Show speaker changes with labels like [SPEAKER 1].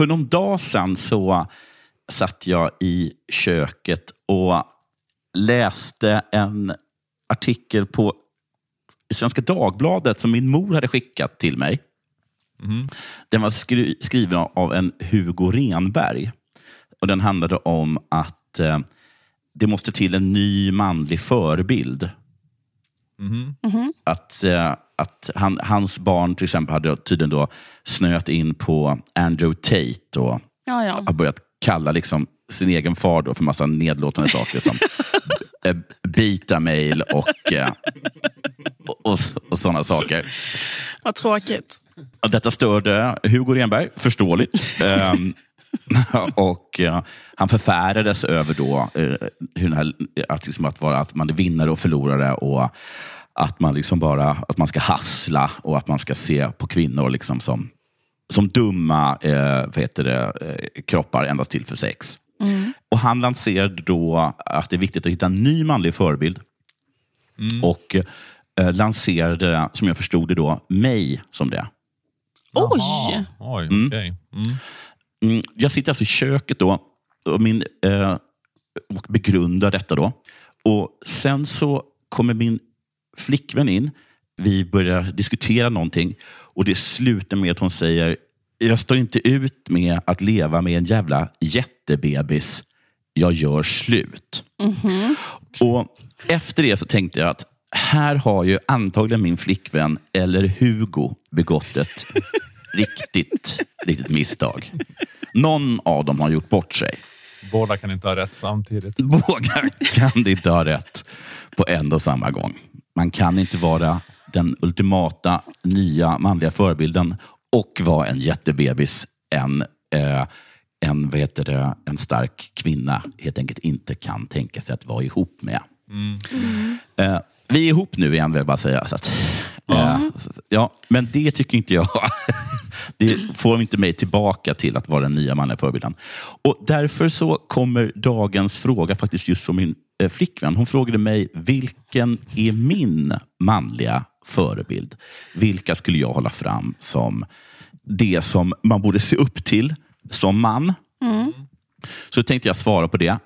[SPEAKER 1] för någon dag sedan så satt jag i köket och läste en artikel på Svenska Dagbladet som min mor hade skickat till mig. Den var skri skriven av en Hugo Renberg. Och Den handlade om att eh, det måste till en ny manlig förebild. Att, eh, att han, hans barn till exempel hade tydligen då snöat in på Andrew Tate och
[SPEAKER 2] Ja, ja.
[SPEAKER 1] har börjat kalla liksom sin egen far då för massa nedlåtande saker som eh, beta-mail och, eh, och, och, och sådana saker.
[SPEAKER 2] Vad tråkigt.
[SPEAKER 1] Detta störde Hugo Renberg, förståeligt. Ehm, och eh, Han förfärades över då, eh, hur här, att, liksom att, vara, att man är vinnare och förlorare och att man, liksom bara, att man ska hassla och att man ska se på kvinnor liksom som, som dumma eh, vad heter det, eh, kroppar endast till för sex. Och Han lanserade då att det är viktigt att hitta en ny manlig förebild och eh, lanserade, som jag förstod det, då, mig som det.
[SPEAKER 2] Oj!
[SPEAKER 3] Jaha, Oj, okej. Mm.
[SPEAKER 1] Mm, jag sitter alltså i köket då och, min, eh, och begrundar detta. då. Och Sen så kommer min flickvän in. Vi börjar diskutera någonting och det slutar med att hon säger jag står inte ut med att leva med en jävla jättebebis. Jag gör slut. Och Efter det så tänkte jag att här har ju antagligen min flickvän eller Hugo begått ett riktigt, riktigt misstag. Någon av dem har gjort bort sig.
[SPEAKER 3] Båda kan inte ha rätt samtidigt.
[SPEAKER 1] Båda kan inte ha rätt på en och samma gång. Man kan inte vara den ultimata nya manliga förebilden och vara en jättebebis en, eh, en, vad heter det, en stark kvinna helt enkelt inte kan tänka sig att vara ihop med. Eh, vi är ihop nu igen vill jag bara säga. Så att, eh, så- ja, men det tycker inte jag. Det får inte mig tillbaka till att vara den nya manliga förebilden. Och därför så kommer dagens fråga faktiskt just från min flickvän. Hon frågade mig, vilken är min manliga förebild? Vilka skulle jag hålla fram som det som man borde se upp till som man? Så tänkte jag svara på det.